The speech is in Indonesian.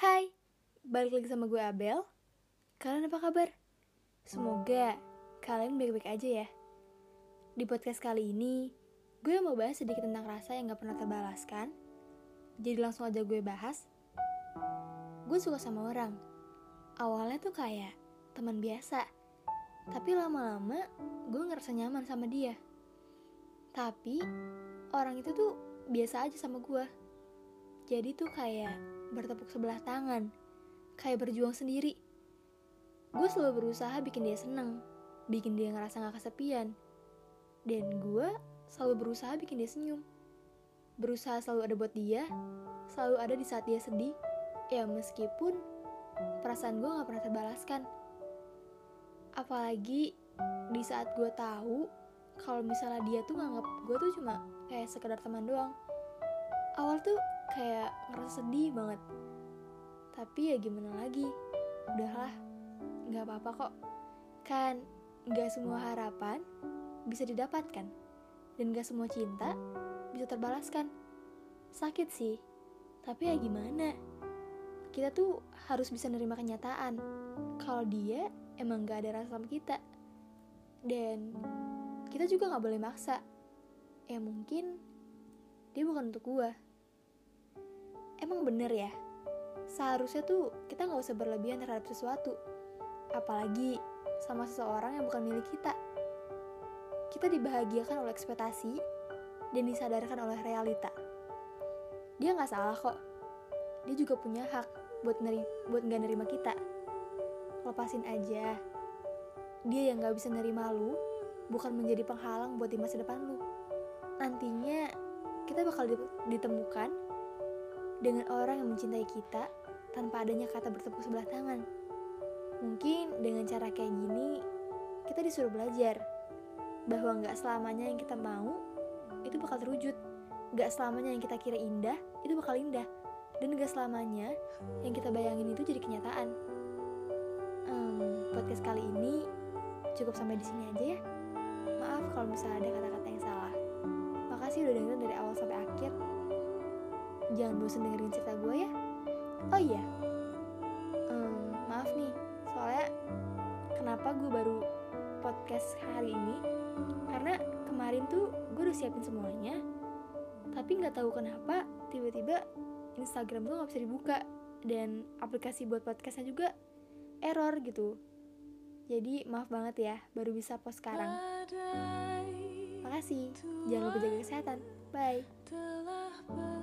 Hai, balik lagi sama gue Abel. Kalian apa kabar? Semoga kalian baik-baik aja ya. Di podcast kali ini, gue mau bahas sedikit tentang rasa yang gak pernah terbalaskan. Jadi langsung aja gue bahas. Gue suka sama orang. Awalnya tuh kayak teman biasa. Tapi lama-lama gue ngerasa nyaman sama dia. Tapi orang itu tuh biasa aja sama gue. Jadi tuh kayak bertepuk sebelah tangan, kayak berjuang sendiri. Gue selalu berusaha bikin dia seneng, bikin dia ngerasa gak kesepian. Dan gue selalu berusaha bikin dia senyum. Berusaha selalu ada buat dia, selalu ada di saat dia sedih. Ya meskipun perasaan gue gak pernah terbalaskan. Apalagi di saat gue tahu kalau misalnya dia tuh nganggap gue tuh cuma kayak sekedar teman doang. Awal tuh kayak ngerasa sedih banget. Tapi ya gimana lagi, udahlah, gak apa-apa kok. Kan gak semua harapan bisa didapatkan. Dan gak semua cinta bisa terbalaskan. Sakit sih, tapi ya gimana? Kita tuh harus bisa nerima kenyataan kalau dia emang gak ada rasa sama kita. Dan kita juga gak boleh maksa. Ya mungkin dia bukan untuk gua. Emang bener ya, seharusnya tuh kita gak usah berlebihan terhadap sesuatu. Apalagi sama seseorang yang bukan milik kita. Kita dibahagiakan oleh ekspektasi dan disadarkan oleh realita. Dia gak salah kok. Dia juga punya hak buat neri buat nggak nerima kita. Lepasin aja. Dia yang gak bisa nerima lu bukan menjadi penghalang buat di masa depan lu. Nantinya kita bakal ditemukan dengan orang yang mencintai kita tanpa adanya kata bertepuk sebelah tangan. Mungkin dengan cara kayak gini, kita disuruh belajar bahwa nggak selamanya yang kita mau itu bakal terwujud. Nggak selamanya yang kita kira indah itu bakal indah. Dan nggak selamanya yang kita bayangin itu jadi kenyataan. Um, podcast kali ini cukup sampai di sini aja ya. Maaf kalau misalnya ada kata-kata yang salah. Makasih udah dengerin dari awal sampai akhir. Jangan bosan dengerin cerita gue ya. Oh iya, um, maaf nih, soalnya kenapa gue baru podcast hari ini? Karena kemarin tuh gue udah siapin semuanya, tapi nggak tahu kenapa tiba-tiba Instagram gue nggak bisa dibuka dan aplikasi buat podcastnya juga error gitu. Jadi maaf banget ya, baru bisa post sekarang. Makasih, jangan lupa jaga kesehatan. Bye.